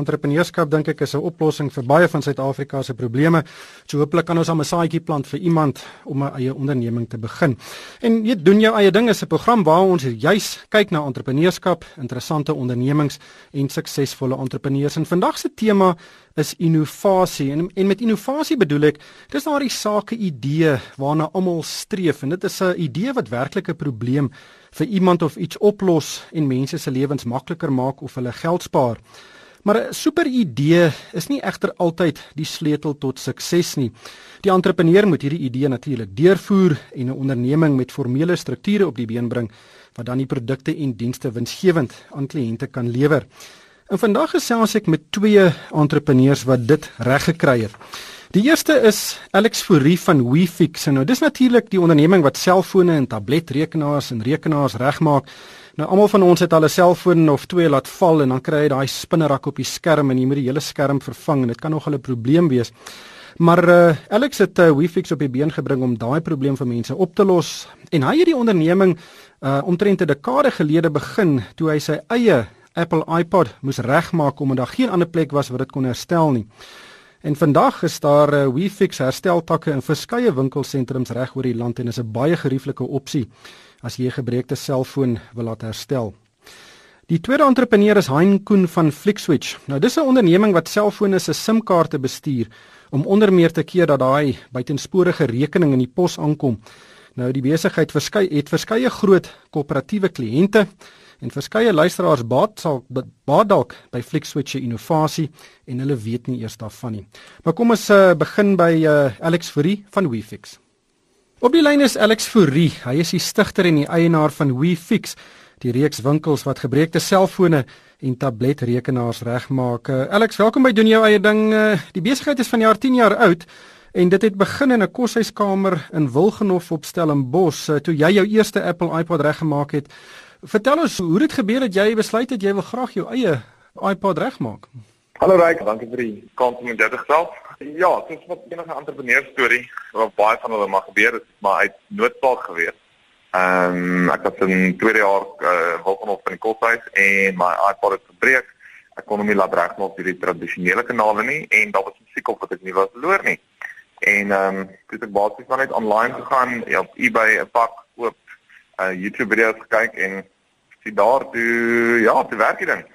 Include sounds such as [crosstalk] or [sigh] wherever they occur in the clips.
Entrepreneurskap dink ek is 'n oplossing vir baie van Suid-Afrika se probleme. So hooplik kan ons aan 'n saadjie plant vir iemand om 'n eie onderneming te begin. En jy doen jou eie ding is 'n program waar ons juis kyk na entrepreneurskap, interessante ondernemings en suksesvolle entrepreneurs. En vandag se tema is innovasie. En, en met innovasie bedoel ek dis daardie sake idee waarna almal streef en dit is 'n idee wat werklik 'n probleem vir iemand of iets oplos en mense se lewens makliker maak of hulle geld spaar. Maar 'n super idee is nie egter altyd die sleutel tot sukses nie. Die entrepreneur moet hierdie idee natuurlik deurvoer en 'n onderneming met formele strukture op die been bring wat dan die produkte en dienste winsgewend aan kliënte kan lewer. En vandag gesels ek met twee entrepreneurs wat dit reg gekry het. Die eerste is Alex Fourie van WeFix. Nou dis natuurlik die onderneming wat selfone en tabletrekenaars en rekenaars regmaak Nou almal van ons het al 'n selfoon of twee laat val en dan kry jy daai spinnerak op die skerm en jy moet die hele skerm vervang en dit kan nogal 'n probleem wees. Maar uh, Alex het uh, WeFix op die been gebring om daai probleem vir mense op te los en hy het die onderneming uh, omtrent 'n dekade gelede begin toe hy sy eie Apple iPod moes regmaak omdat daar geen ander plek was waar dit kon herstel nie. En vandag is daar uh, WeFix hersteltakke in verskeie winkelsentrums reg oor die land en is 'n baie gerieflike opsie as jy 'n gebreekte selfoon wil laat herstel. Die tweede entrepreneur is Hein Koen van Flixswitch. Nou dis 'n onderneming wat selfone se SIM-kaarte bestuur om onder meer te keer dat daai buitensporige rekening in die pos aankom. Nou die besigheid verskei het verskeie groot koöperatiewe kliënte en verskeie luisteraars baat sal baat dalk by Flixswitch se innovasie en hulle weet nie eers daarvan nie. Maar kom ons uh, begin by uh, Alex Fourie van WeFix. Op die lyn is Alex Fourie. Hy is die stigter en die eienaar van WeFix, die reeks winkels wat gebreekte selfone en tabletrekenaars regmaak. Uh, Alex, welkom by doen jou eie ding. Uh, die besigheid is van jaar 10 jaar oud en dit het begin in 'n koshuiskamer in Wilgenhof op Stellenbosch uh, toe jy jou eerste Apple iPod reggemaak het. Vertel ons hoe dit gebeur het jy besluit het jy wil graag jou eie iPod regmaak. Hallo Ryk, dankie vir die kans om dit te gesels. Ja, dit wat enige entrepreneur storie wat baie van hulle mag gebeur, dit maar uit noodsaak gewees. Ehm um, ek het in tweede jaar uh, welkom op in die koshuis en my iPod het gebreek. Ek kon hom nie laat regmaak op die tradisionele kanale nie en daar was musiek op wat ek nie wou verloor nie. En ehm um, het ek basies maar net online gegaan, ja, op eBay 'n pak koop, uh, YouTube video's gekyk en sien daar toe ja, te werk dit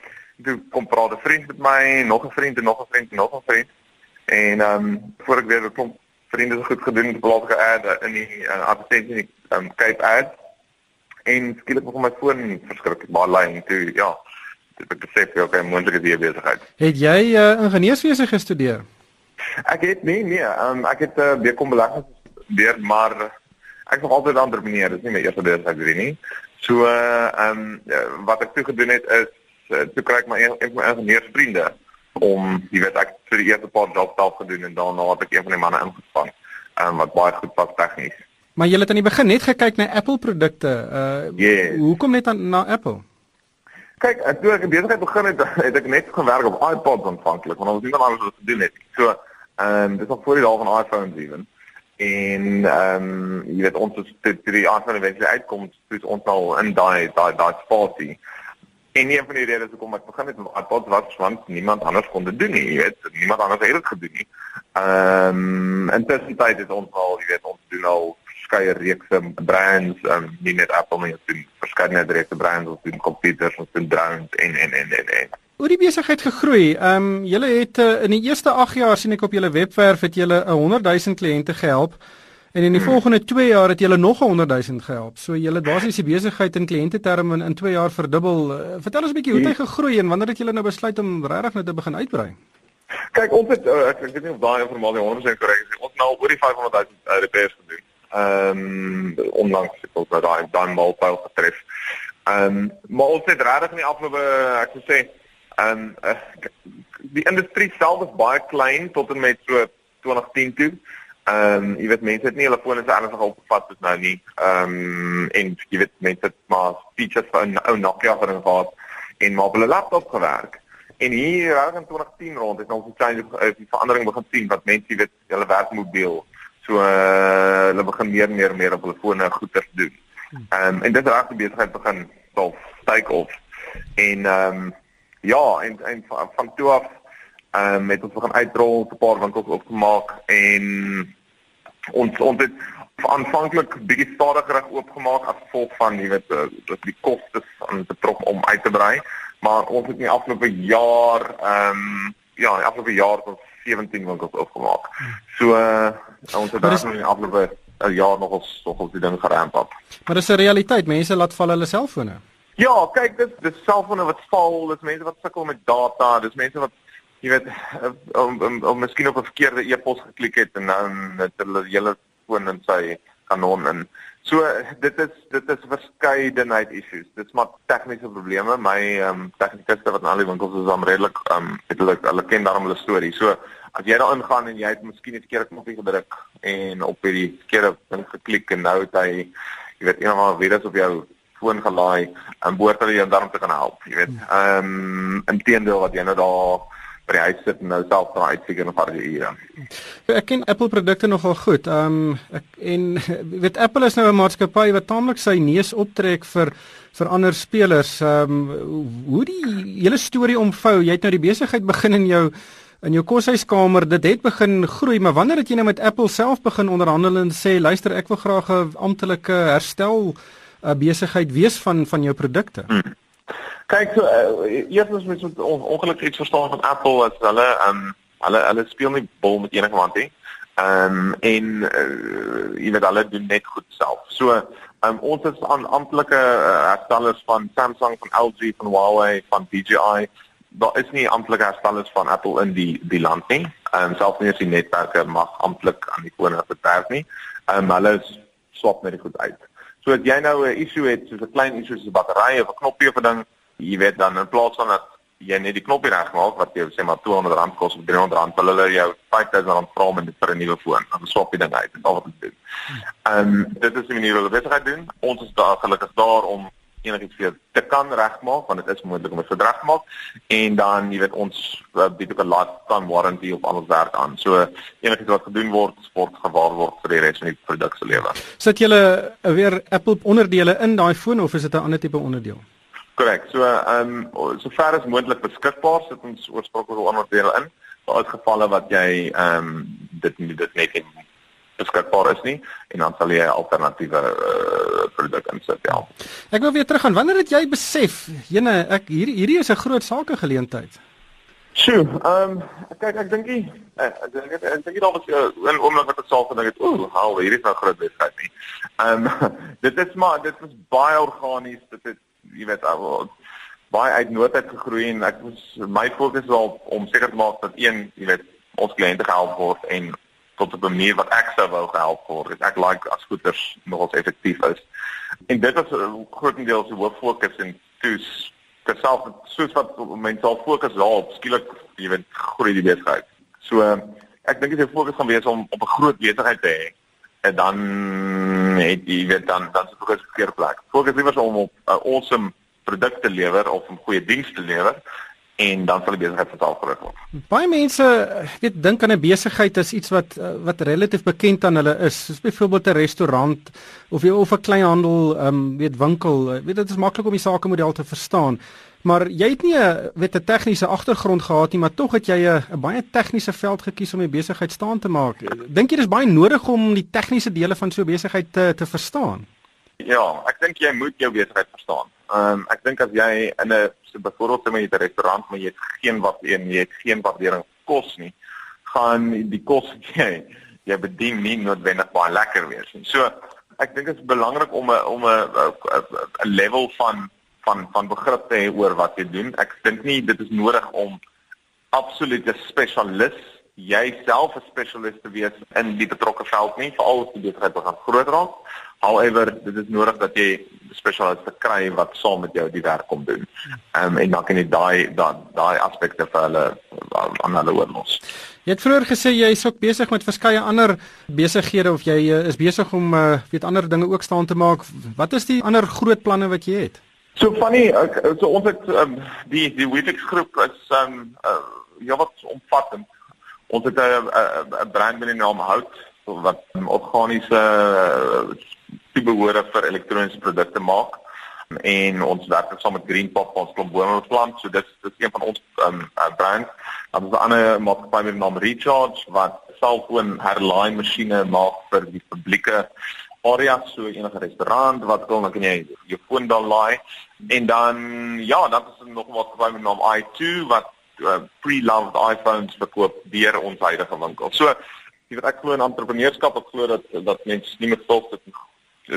toe kom praat 'n vriend met my, nog 'n vriend en nog 'n vriend en nog 'n vriend. En ehm um, voor ek weer 'n klomp vriende so goed gedoen het, plaas geadd in die uh, advertensie in die um, Cape ad. En skielik begin my foon verskriklik baie lyn toe, ja. Dit het besef jy okay, moontlike die besigheid. Het jy uh, ingenieurswese gestudeer? Ek het nie nee, um, ek het uh, weer kom beleggings weer maar ek nog altyd entrepreneur, dis nie my eerste besigheid nie. So uh um wat ek toe gedoen het is uh, toe kry ek my een, van my ingenieursvriende om jy weet ek vir die eerste paar jobs self gedoen en daarna het ek een van die manne ingespan um, wat baie goed was tegnies. Maar jy het aan die begin net gekyk na Apple produkte. Uh yes. hoekom net aan na Apple? Kyk, ek toe ek besigheid begin het, [laughs] het ek net gewerk op iPods aanvanklik, want ons het nie anders gedoen het. So, ehm um, dis al voor die dae van iPhones ewen. En ehm um, jy weet ons het die iPhone eventueel uitkom, dus ons al in daai daai daai spasie. En een van die redes hoekom ek begin het met iPod was want niemand anders kon dit doen nie, jy weet, niemand anders het dit gedoen nie. Ehm um, intussen tyd het ons al, jy weet, ons doen al verskeie reekse brands, ehm um, nie net Apple nie, ons doen verskeie reekse brands, ons doen computers, ons doen drones en en en en en. Hoe die besigheid gegroei? Ehm um, julle het uh, in die eerste 8 jaar sien ek op julle webwerf het julle 'n 100 000 kliënte gehelp. En in die volgende 2 jaar het julle nog 100 000 gehelp. So julle basies die besigheid in kliënteterme in, in 2 jaar verdubbel. Uh, vertel ons 'n bietjie hoe het hy hmm. gegroei en wanneer het julle nou besluit om regtig net te begin uitbrei? Kyk, ons het uh, ek weet nie of daai informasie 100% korrek is. Ons het nou oor die 500 000 uh, repairs gedoen. Ehm um, onlangs het ons nou daai daai mylpaal getref. Ehm um, maar ons het regtig nie afloop ek sou sê ehm um, uh, die industrie self is baie klein tot en met so 2010 toe. Ehm um, jy weet mense het nie hulle fone so ernstig opgevat soos nou nie. Ehm um, en jy weet mense het maar features van ou Nokia van gehad en maar op hulle laptop gewerk. En hier reg in 2010 rond het ons 'n change uh, die verandering begin sien wat mense weet hulle werk mobiel. So uh, hulle begin meer en meer en meer op hulle fone goeders doen. Ehm um, en dit raak die besigheid begin self take off. En ehm um, Ja, en en van, van toe af ehm um, het ons begin uitrol, 'n paar winkels opgemaak en ons ons het aanvanklik bietjie stadiger oopgemaak as gevolg van jy weet eh, dat die kostes aan betrok om uit te brei, maar ons het in die afgelope jaar ehm um, ja, in die afgelope jaar tot 17 winkels opgemaak. So uh, ons het daar in die afgelope 'n jaar nog ons nog ons die ding geramp op. Maar dis 'n realiteit, mense laat val hulle selfone. Ja, kyk, dis dis selfone wat val, dis mense wat sukkel met data, dis mense wat jy weet om om, om miskien op 'n verkeerde e-pos geklik het en dan het hulle hele foon in sy kanon in. So dit is dit is verskeidenheid issues. Dit is maar tegniese probleme. My ehm um, tegnikuste wat in al die winkels is, is redelik ehm um, het hulle hulle ken daarom hulle storie. So as jy daar ingaan en jy het miskien 'n verkeerde knoppie gedruk en op hierdie verkeerde ding geklik en nou het hy jy weet eendag 'n virus op jou foon gelaai en behoort hulle jou daarom te kan help, jy weet. Ehm um, inteendeel wat jy nou daar by die huis sit en nou self kan uitfigure of harde ure. Ek ken Apple produkte nogal goed. Ehm um, ek en [laughs] weet Apple is nou 'n maatskappy wat taamlik sy neus optrek vir vir ander spelers. Ehm um, hoe die hele storie omvou. Jy het nou die besigheid begin in jou in jou koshuiskamer. Dit het begin groei, maar wanneer het jy nou met Apple self begin onderhandel en sê luister, ek wil graag 'n amptelike herstel 'n uh, besigheid wees van van jou produkte? Hmm. Kyk, so uh, eers moet mens on, ongelukkig iets verstaan van Apple as hulle um, hulle hulle speel nie bol met enige iemand nie. Um, en uh, jy weet hulle doen net goed self. So um, ons is aan amptelike uh, herstellers van Samsung, van LG, van Huawei, van DJI. Daar is nie amptelike herstellers van Apple in die die land nie. Um, selfs nie as die netwerke mag amptelik aan die fone verwerf nie. Um, hulle swap net goed uit. So as jy nou 'n issue het, soos 'n klein issue soos 'n battery of 'n knoppie of 'n ding, jy weet dan in plaas van dat jy net die knoppie regmaak wat jy sê maar R200 kos of R300 hulle hulle jou R5000 vra om dit vir 'n nuwe foon dan swap jy dit uit en al wat dit doen. Ehm um, dit is die manier hoe hulle besigheid doen. Ons is daar gelukkig daar om enigiets vir te kan regmaak want dit is moontlik om dit te regmaak en dan jy weet ons uh, bied ook 'n lifetime warranty op al ons werk aan. So enigiets wat gedoen word, word gewaar word vir die res van die produk se lewe. Sit julle weer Apple onderdele in daai foon of is dit 'n ander tipe onderdeel? Korrek. So ehm um, sover as moontlik beskikbaar sit ons oorspronklike onderdele in. Daar is gevalle wat jy ehm um, dit nie dit net nie beskikbaar is nie en dan sal jy 'n alternatiewe uh, produk insit ja. Ek wil weer teruggaan. Wanneer het jy besef, jene, ek hier hierdie is 'n groot sakegeleentheid? Sjoe, ehm um, kyk ek dink ek ek dink ek dink daar was 'n oomblik wat ek self gedink het, ooh, hou, hierdie is nou groot besigheid nie. Ehm um, [laughs] dit is maar dit was baie organies, dit het jy weet al baie uit nood uit gegroei en ek was my fokus was om seker te maak dat een jy weet ons kliënte gehelp word en tot op 'n manier wat ek sou wou gehelp word. Ek like as goeders nogals effektief is. En dit was grootendeels die hoof fokus en toes self soos wat mense al fokus daarop skielik jy weet groei die besigheid. So ek dink dit is fokus gaan wees om op 'n groot besigheid te hê en dan het jy weet dan dan se fokus verkeerde plek. Fokus liewer om op 'n uh, awesome produk te lewer of 'n goeie diens te lewer en dan sal die besigheid vertaal groot word. Baie mense weet dink aan 'n besigheid as iets wat uh, wat relatief bekend aan hulle is, soos byvoorbeeld 'n restaurant of jy of 'n kleinhandel, ehm um, weet winkel. Weet dit is maklik om die sakemodel te verstaan. Maar jy het nie 'n weet 'n tegniese agtergrond gehad nie, maar tog het jy 'n baie tegniese veld gekies om die besigheid staan te maak. Dink jy dis baie nodig om die tegniese dele van so 'n besigheid te te verstaan? Ja, ek dink jy moet jou besigheid verstaan. Ehm um, ek dink as jy in 'n so byvoorbeeld met 'n restaurant, maar jy het geen wat een, jy het geen waardering kos nie, gaan die kos jy jy bedien nie noodwendig baie lekker wees nie. So ek dink dit is belangrik om 'n om 'n 'n level van van van begrip te hê oor wat jy doen. Ek dink nie dit is nodig om absolute spesialis jouself 'n spesialis te wees in die betrokke veld nie, veral as jy besigheid begin groot raak. However, dit is nodig dat jy spesialiste kry wat saam met jou die werk kom doen. Ehm um, en dan kan jy daai daai daai aspekte vir hulle aan hulle oorlos. Jy het vroeër gesê jy is ook besig met verskeie ander besighede of jy uh, is besig om uh, weet ander dinge ook staan te maak. Wat is die ander groot planne wat jy het? So funny, ek, so ons het um, die die Wifix groep is um uh, ja wat omvattend. Ons het 'n 'n brand met die naam Hout wat um, organiese uh, behore vir elektroniese produkte maak. en ons werk saam met Green Pop ons klomp bome plant. So dis dis een van ons um, brands. Dan is 'n ander maatskappy met die naam Recharge wat selfoon herlaai masjiene maak vir die publieke area so enige restaurant wat wil dan kan jy jou foon daar laai en dan ja dan is er nog wat gebeur met naam i2 wat uh, pre-loved iPhones verkoop deur ons huidige winkel. So jy weet ek glo in entrepreneurskap ek glo dat dat mense nie met stil sit nie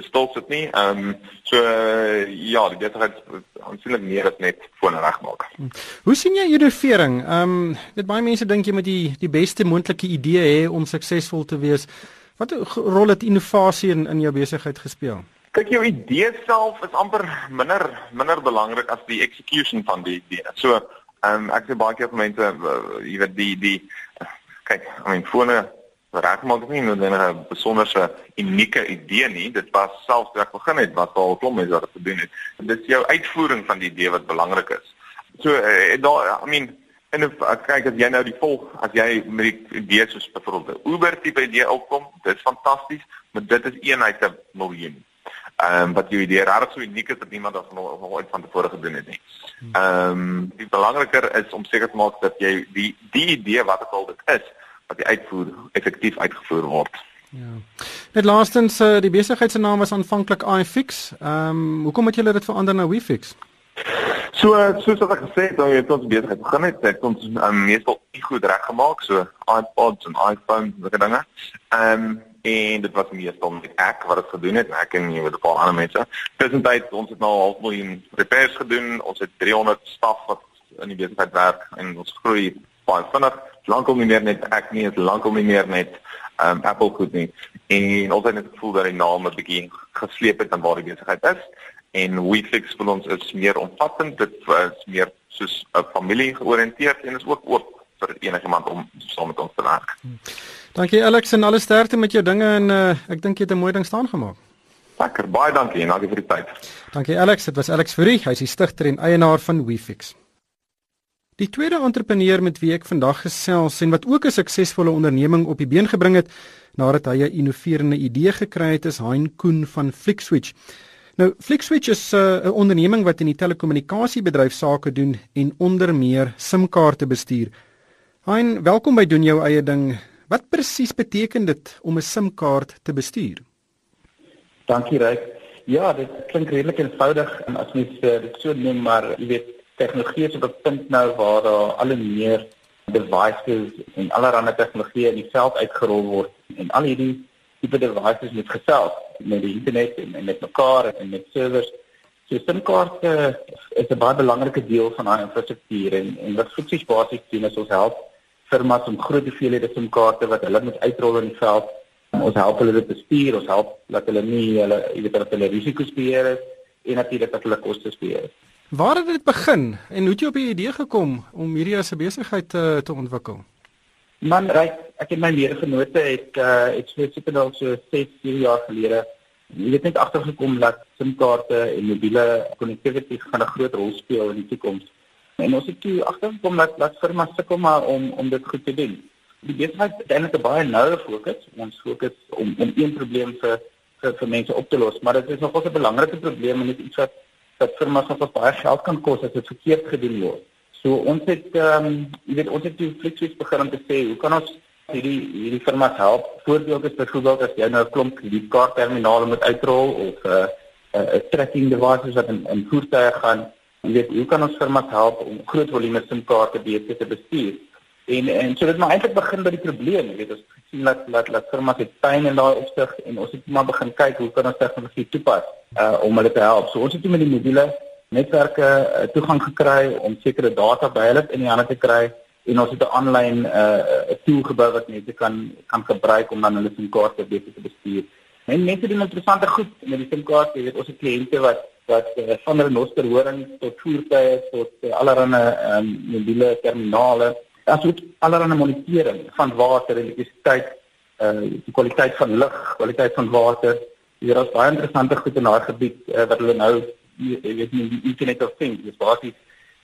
stil sit nie. Ehm um, so uh, ja, die besigheid aansienlik meer as net fone regmaak. Hoe sien jy innovering? Ehm um, dit baie mense dink jy moet die die beste moontlike idee hê om suksesvol te wees. Wat rol het innovasie in in jou besigheid gespeel? Kyk jou idee self is amper minder minder belangrik as die execution van die idee. So, ehm um, ek sê baie keer vir mense uh, jy weet die die kyk, I mean fone regmaak is nie noodwendig 'n besonderse unieke idee nie. Dit was selfs toe ek begin het wat al klop mense dit gedoen het. Dit is jou uitvoering van die idee wat belangrik is. So, uh, daar I mean En if, uh, kyk as jy nou die volg, as jy met die idee soos byvoorbeeld Uber tipe idee opkom, dis fantasties, maar dit is een uit 'n miljoen. Ehm um, wat jou idee regtig so uniek is dat niemand nog nog ooit van tevore gedoen het nie. Ehm um, die belangriker is om seker te maak dat jy die die idee wat dit al dit is, wat die uitvoer effektief uitgevoer word. Ja. Net laastens uh, die besigheid se naam was aanvanklik iFix. Ehm um, hoekom het julle dit verander na WeFix? So soos wat ek gesê het, dan het ons besigheid begin het, het ons um, meestal nie goed reggemaak, so iPods en iPhones en sulke dinge. Ehm um, en dit was meestal met ek wat dit gedoen het, ek en jy weet 'n paar ander mense. Tussentyd ons het nou al 'n miljoen repairs gedoen. Ons het 300 staf wat in die besigheid werk en ons groei baie vinnig. Lankal nie meer net ek nie, is lankal nie meer net um, Apple goed nie. En ons het net gevoel dat die naam 'n bietjie gesleep het aan waar die besigheid is en WeFix vir ons is meer omvattend dit is meer soos 'n familie georiënteerd en is ook oop vir enigiemand om saam met ons te werk. Dankie Alex en alle sterkte met jou dinge en uh, ek dink jy het 'n mooi ding staan gemaak. Lekker, baie dankie en dankie vir die tyd. Dankie Alex, dit was Alex Fourie, hy is die stigter en eienaar van WeFix. Die tweede entrepreneur met wie ek vandag gesels en wat ook 'n suksesvolle onderneming op die been gebring het nadat hy 'n innoverende idee gekry het, is Hein Koen van Flixswitch. Nou FlixSwitch is uh, 'n uh, onderneming wat in die telekommunikasiebedryf sake doen en onder meer SIM-kaarte bestuur. Hein, welkom by doen jou eie ding. Wat presies beteken dit om 'n SIM-kaart te bestuur? Dankie Ryk. Ja, dit klink redelik eenvoudig en as mens uh, dit so noem, maar jy weet tegnologie is op 'n punt nou waar daar al meer devices en allerlei tegnologie in die veld uitgerol word en al hierdie tipe devices moet gesels met die internet en, en met mekaar en met servers. So SIM-kaarte is 'n baie belangrike deel van daai infrastruktuur en en wat fisies basies doen is ons help firmas om groot hoeveelhede SIM-kaarte wat hulle moet uitrol in die veld. Ons help hulle dit bestuur, ons help dat hulle nie hulle jy weet dat hulle risiko's beheer en natuurlik dat hulle kostes beheer. Waar het dit begin en hoe het jy op die idee gekom om hierdie as 'n besigheid te, te ontwikkel? Man, right, ek en my medegenote het uh het so seker dalk so 6, 7 jaar gelede jy het net agtergekom dat SIM-kaarte en mobiele connectivity gaan 'n groot rol speel in die toekoms. En ons het toe agtergekom dat dat firmas sukkel maar om om dit goed te doen. Die besigheid het eintlik 'n baie noue fokus. Ons fokus om om een probleem vir vir, vir mense op te los, maar dit is nogal 'n belangrike probleem en dit is iets wat dat firmas nogal baie geld kan kos as dit verkeerd gedoen word. So ons het ehm um, jy weet ons het die Flixwitch begin om te sê hoe kan ons hierdie hierdie firma help? Voorbeeld is byvoorbeeld as jy nou 'n klomp kredietkaartterminale moet uitrol of 'n uh, 'n uh, tracking devices wat in in voertuie gaan, jy weet hoe kan ons firma help om groot volume SIM-kaarte beter te bestuur? En en so dit maar eintlik begin by die probleem, jy weet ons sien dat dat dat firmas het pyn in daai opsig en ons het maar begin kyk hoe kan ons tegnologie toepas uh om hulle te help. So ons het met die mobiele netwerke uh, toegang gekry om sekere data by hulle in die hande te kry en ons het 'n aanlyn uh, tool gebou wat mense kan kan gebruik om dan hulle SIM-kaarte beter te bestuur. En mense doen interessante goed met die SIM-kaarte, jy weet ons het kliënte wat wat uh, van renoster horing tot voertuie tot uh, allerlei um, mobiele terminale, asook allerlei monitering van water, elektrisiteit, uh, die kwaliteit van lug, kwaliteit van water. Hier is baie interessante goed in daai gebied uh, wat hulle nou jy weet nie die internet of things dis basies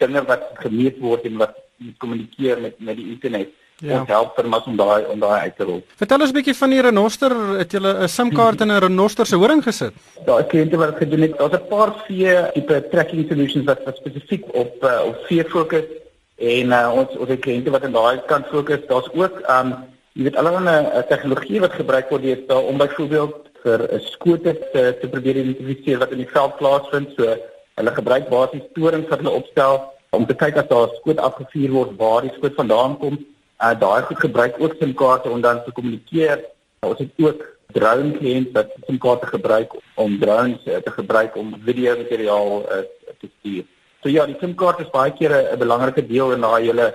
dinge wat gemeet word en wat kommunikeer met met die internet ja. ons help vir mas om daai om daai uit te rol. Vertel ons 'n bietjie van die renoster, het jy 'n SIM-kaart in 'n renoster se horing gesit? Daar is kliënte wat gedoen het, daar's 'n paar vee tipe tracking solutions wat, wat spesifiek op uh, op vee fokus en uh, ons ons kliënte wat aan daai kant fokus. Daar's ook um jy weet allerlei tegnologie wat gebruik word hier om byvoorbeeld vir 'n skote te te probeer identifiseer wat in die veld plaasvind. So hulle gebruik basies torings wat hulle opstel om te kyk as daar 'n skoot afgevuur word waar die skoot vandaan kom. Uh daai goed gebruik ook SIM-kaarte om dan te kommunikeer. Uh, ons het ook drone kliënte wat SIM-kaarte gebruik om drones uh, te gebruik om video materiaal uh, te stuur. So ja, die SIM-kaart is baie keer 'n belangrike deel in daai hele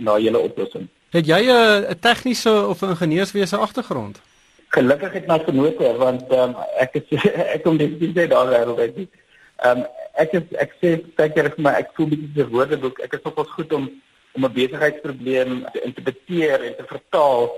in daai hele oplossing. Het jy 'n tegniese of 'n ingenieurswese agtergrond? Gelukkig het my genote want um, ek is [laughs] ek kom dit nie daar wêreld uit nie. Ehm um, ek is ek sê seker vir my ek voel bietjie die woordeboek. Ek is nogals goed om om 'n besigheidsprobleem te interpreteer en te vertaal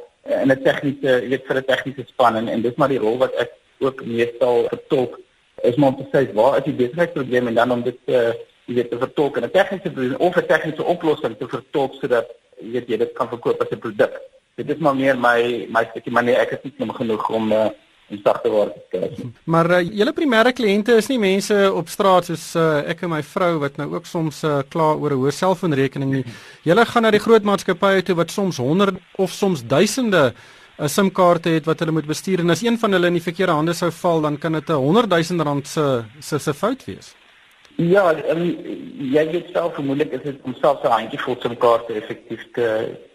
in 'n tegniese, jy weet vir 'n tegniese span en, en dis maar die rol wat ek ook meestal vertolk is om te sê waar is die besigheidsprobleem en dan om dit te jy weet te vertolk in 'n tegniese probleem of 'n tegniese oplossing te vertolk sodat jy weet jy dit kan verkoop as 'n produk. Dit is maar meer my my stukkie maar nee ek is nie genoeg om uh, en sagte waar te kry. Maar uh, julle primêre kliënte is nie mense op straat soos uh, ek en my vrou wat nou ook soms uh, kla oor 'n hoë selfoonrekening nie. Julle gaan na die groot maatskappye toe wat soms honderde of soms duisende 'n SIM-kaarte het wat hulle moet bestuur en as een van hulle in die verkeerde hande sou val, dan kan dit 'n 100 000 rand se se se fout wees. Ja, um, jy weet self vermoedelik is dit om self so 'n handjie vol SIM-kaarte effektief te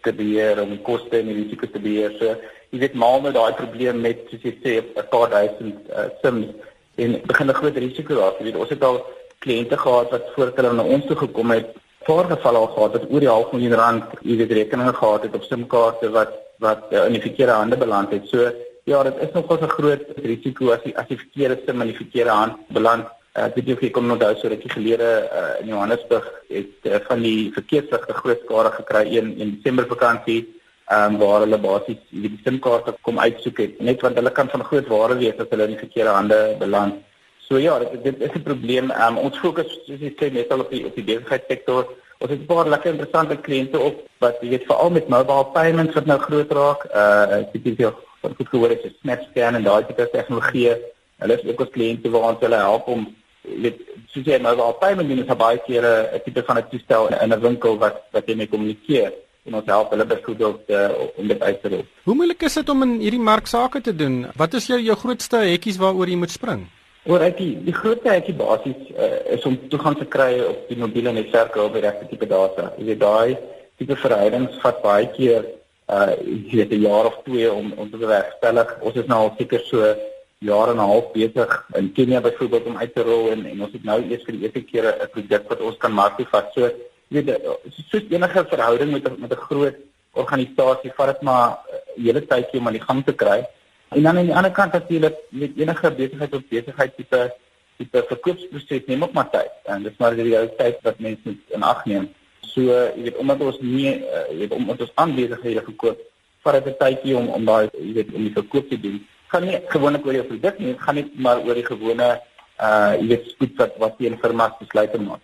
te beheer om koste en risiko's te beheer. So, jy weet maar met daai probleem met soos jy sê 'n paar duisend uh, sims en begin 'n groot risiko raak. Jy weet ons het al kliënte gehad wat voordat hulle na ons toe gekom het, voorgeval al gehad het oor die half miljoen rand, jy weet rekeninge gehad het op simkaarte wat wat uh, in die verkeerde hande beland het. So ja, dit is nogal 'n groot risiko as die as die verkeerde sim in die verkeerde hand beland. Uh, ek weet nie of jy nou daai so rukkie gelede uh, in Johannesburg het uh, van die verkeersligte groot skade gekry een in Desember vakansie ehm um, waar hulle basies die SIM-kaarte kom uitsoek het net want hulle kan van groot waarde wees as hulle in die verkeerde hande beland. So ja, dit, dit is 'n probleem. Ehm um, ons fokus soos ek sê net al op die op die besigheidssektor. Ons het 'n paar lekker interessante kliënte op wat jy weet veral met mobile payments wat nou groot raak. Uh ek het hier van goed gehoor het SnapScan en daai tipe tegnologie. Hulle is ook ons kliënte waar ons hulle help om weet soos jy mobile payment doen is baie keer 'n tipe van 'n toestel in 'n winkel wat wat jy mee kommunikeer en ons help hulle byvoorbeeld uh, om dit uit te rol. Hoe moeilik is dit om in hierdie mark sake te doen? Wat is jou jou grootste hekkies waaroor jy moet spring? Oor ek die, grootste hekkie basies uh, is om toegang te kry op die mobiele netwerke op die regte tipe data. Jy weet daai tipe verhoudings vat baie keer uh jy weet 'n jaar of twee om om te bewerkstellig. Ons is nou al seker so jare en 'n half besig in Kenia byvoorbeeld om uit te rol en en ons het nou eers vir die eerste keer 'n produk wat ons kan maak vat. So weet soos enige verhouding met met 'n groot organisasie vat dit maar 'n hele tydjie om aan die gang te kry. En dan aan die ander kant natuurlik met enige besigheid of besigheid tipe tipe verkoopsproses neem ook maar tyd. En dis maar die realiteit wat mense in ag neem. So jy weet omdat ons nie jy weet omdat ons aanbesighede verkoop, vat dit 'n tydjie om om daai jy weet om die verkoop te doen. Gaan nie gewoonlik oor jou produk nie, gaan net maar oor die gewone uh jy weet spoed wat wat die firma besluit te maak.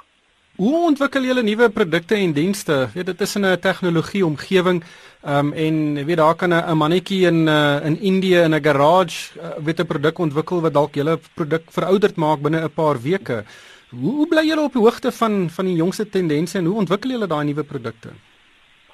Hoe ontwikkel julle nuwe produkte en dienste? Weet dit is in 'n tegnologie omgewing um, en weet daar kan 'n mannetjie in uh, in Indië in 'n garage uh, weet 'n produk ontwikkel wat dalk julle produk verouderd maak binne 'n paar weke. Hoe, hoe bly julle op die hoogte van van die jongste tendense en hoe ontwikkel julle daai nuwe produkte?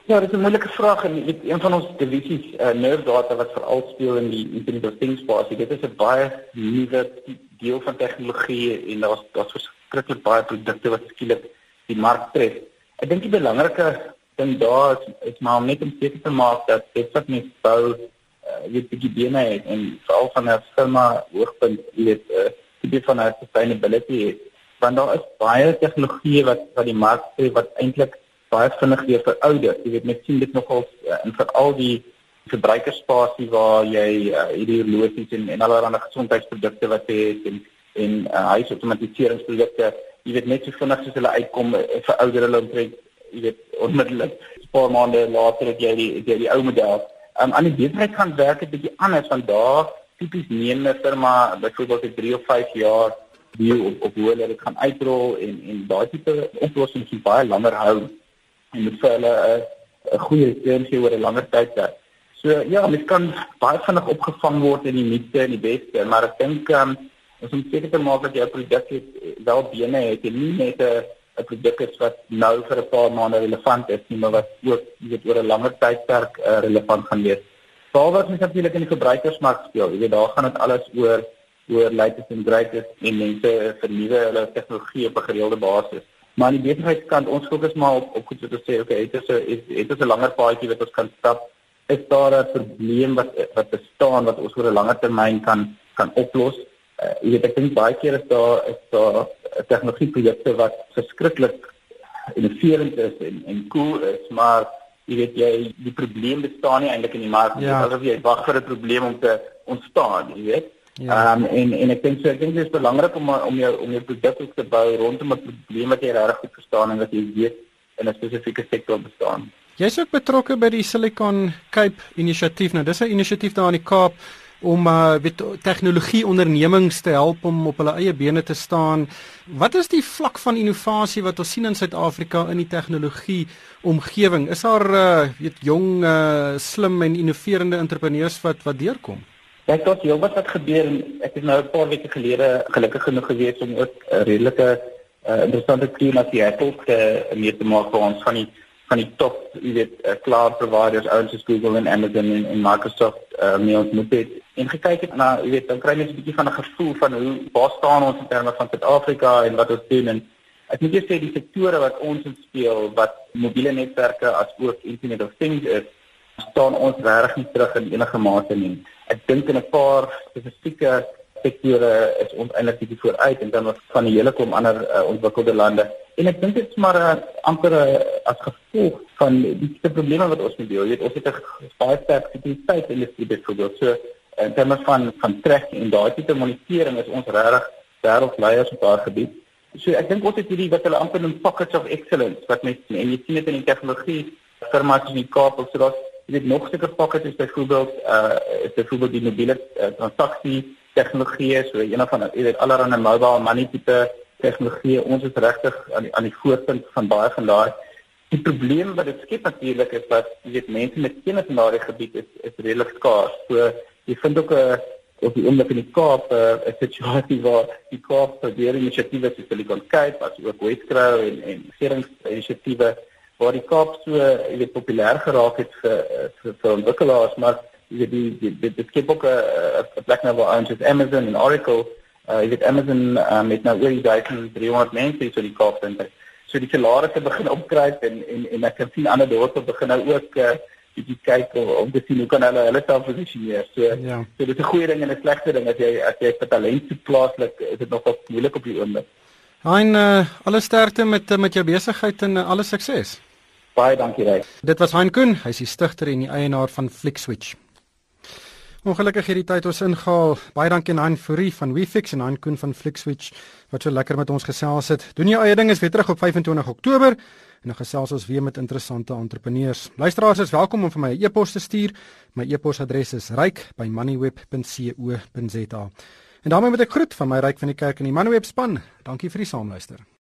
Ja, dit is 'n moeilike vraag en weet, een van ons divisies uh, nerve data wat veral speel in die internet of things spasie. Dit is 'n baie nuwe deel van tegnologie en daar's daar's verskriklik baie produkte wat skielik die mark tref. Ek dink die belangrike ding daar is, is maar om net om seker te maak dat dit wat mens bou uh, weet die bene het en veral van 'n firma hoogpunt weet uh, die van 'n sustainability het. want daar is baie tegnologie wat wat die mark tref wat eintlik baie vinnig weer verouder. Jy weet mens sien dit nogal uh, in veral die verbruikerspasie waar jy uh, hierdie horlosies en en allerlei gesondheidsprodukte wat het en en uh, huisautomatiseringsprodukte jy weet net so vinnig as hulle uitkom verouder hulle omtrent jy weet onmiddellik 'n paar maande later het jy die jy die ou model. Um, aan die besigheid gaan werk dit bietjie anders van daar tipies neem 'n firma byvoorbeeld 'n 3 of 5 jaar die op op hoe hulle dit gaan uitrol en en daai tipe oplossings is baie langer hou en moet vir hulle 'n 'n goeie return gee oor 'n langer tydperk. So ja, mens kan baie vinnig opgevang word in die nuutste en die beste, maar ek dink um, ons moet seker te maak dat jou produk wel bene het en nie net 'n 'n produk is wat nou vir 'n paar maande relevant is nie, maar wat ook weet oor 'n langer tydperk uh, relevant gaan wees. Veral wat mens natuurlik in die verbruikersmark speel, jy weet daar gaan dit alles oor oor latest and greatest en mense vernuwe hulle tegnologie op 'n gereelde basis. Maar aan die besigheidskant, ons fokus maar op op goed wat ons sê, okay, dit is 'n dit is 'n langer paadjie wat ons kan stap. Is daar 'n probleem wat wat bestaan wat ons oor 'n langer termyn kan kan oplos? Uh, jy weet ek dink baie keer is daar is daar tegnologieprojekte wat verskriklik innoverend is en en cool is, maar jy weet jy die probleem bestaan nie eintlik in die mark nie. Ja. Asof jy wag vir 'n probleem om te ontstaan, jy weet. Ja. Um, en en ek dink so ek dink dit is belangrik om om jou om jou produk te bou rondom 'n probleem wat jy regtig goed verstaan en wat jy weet in 'n spesifieke sektor bestaan. Jy's ook betrokke by die Silicon Cape inisiatief. Nou dis 'n inisiatief daar in die Kaap om uh weet tegnologie ondernemings te help om op hulle eie bene te staan. Wat is die vlak van innovasie wat ons sien in Suid-Afrika in die tegnologie omgewing? Is daar uh weet jong uh slim en innoverende entrepreneurs wat wat deurkom? Ek dink jy wat het gebeur en ek is nou 'n paar weke gelede gelukkig genoeg gewees om ook 'n redelike uh, interessante team as die Apple te mee te maak vir ons van die van die top, jy weet, uh, cloud providers ouens soos Google en Amazon en, en Microsoft uh, mee ontmoet het. En gekyk het na, jy weet, dan kry jy 'n bietjie van 'n gevoel van hoe waar staan ons in terme van Suid-Afrika en wat ons doen en ek moet net sê die sektore wat ons in speel, wat mobiele netwerke as ook Internet of Things is, staan ons regtig nie terug in enige mate nie ek dink in 'n paar spesifieke sektore is ons eintlik bietjie vooruit en dan van die hele kom ander uh, ontwikkelde lande. En ek dink dit is maar uh, amper uh, as gevolg van die die probleme wat ons mee weet ons het 'n baie sterk sekuriteit in die byvoorbeeld. So in terme van van trek en daai tipe monitering is ons regtig wêreldleiers op daardie gebied. So ek dink ons het hierdie wat hulle amper noem pockets of excellence wat mense en jy sien dit in die tegnologie firma's in die Kaap of so daar's jy weet nog seker pakkette is byvoorbeeld uh is byvoorbeeld die mobiele uh, transaksie tegnologie so een van jy weet allerlei mobile money tipe tegnologie. Ons is regtig aan die aan die voorpunt van baie van daai. Die probleem wat dit skep natuurlik is dat jy weet mense met kennis in daardie gebied is is redelik skaars. So jy vind ook 'n uh, op die oomblik in die Kaap 'n uh, situasie waar die Kaap probeer inisiatiewe soos Silicon Cape as ook Westkrow en en regeringsinisiatiewe waar die Kaap so jy weet populêr geraak het vir vir, vir ontwikkelaars maar jy weet die die dit, dit skep ook 'n plek nou waar ons het Amazon en Oracle uh, jy weet Amazon um, met nou oor die 1300 mense so die Kaap dink so die salarisse begin opkruip en en en ek kan sien ander dorpe begin nou ook uh, bietjie kyk om te sien hoe kan hulle hulle self posisioneer. So ja. so dit is 'n goeie ding en 'n slegte ding as jy as jy vir talent te plaaslik is dit nog wat moeilik op die oomblik. Hein uh, alle sterkte met met jou besigheid en uh, alle sukses. Baie dankie Ryk. Dit was Hein Koen, hy is die stigter en die eienaar van FlixSwitch. Ongelukkig hierdie tyd ons ingehaal. Baie dankie aan Hein Fourie van WeFix en Hein Koen van FlixSwitch wat so lekker met ons gesels het. Doen jou eie ding is weer terug op 25 Oktober en dan gesels ons weer met interessante entrepreneurs. Luisteraars is welkom om vir my 'n e e-pos te stuur. My e-posadres is ryk@moneyweb.co.za. En daarmee moet ek groet van my ryk van die kerk en die Moneyweb span. Dankie vir die saamluister.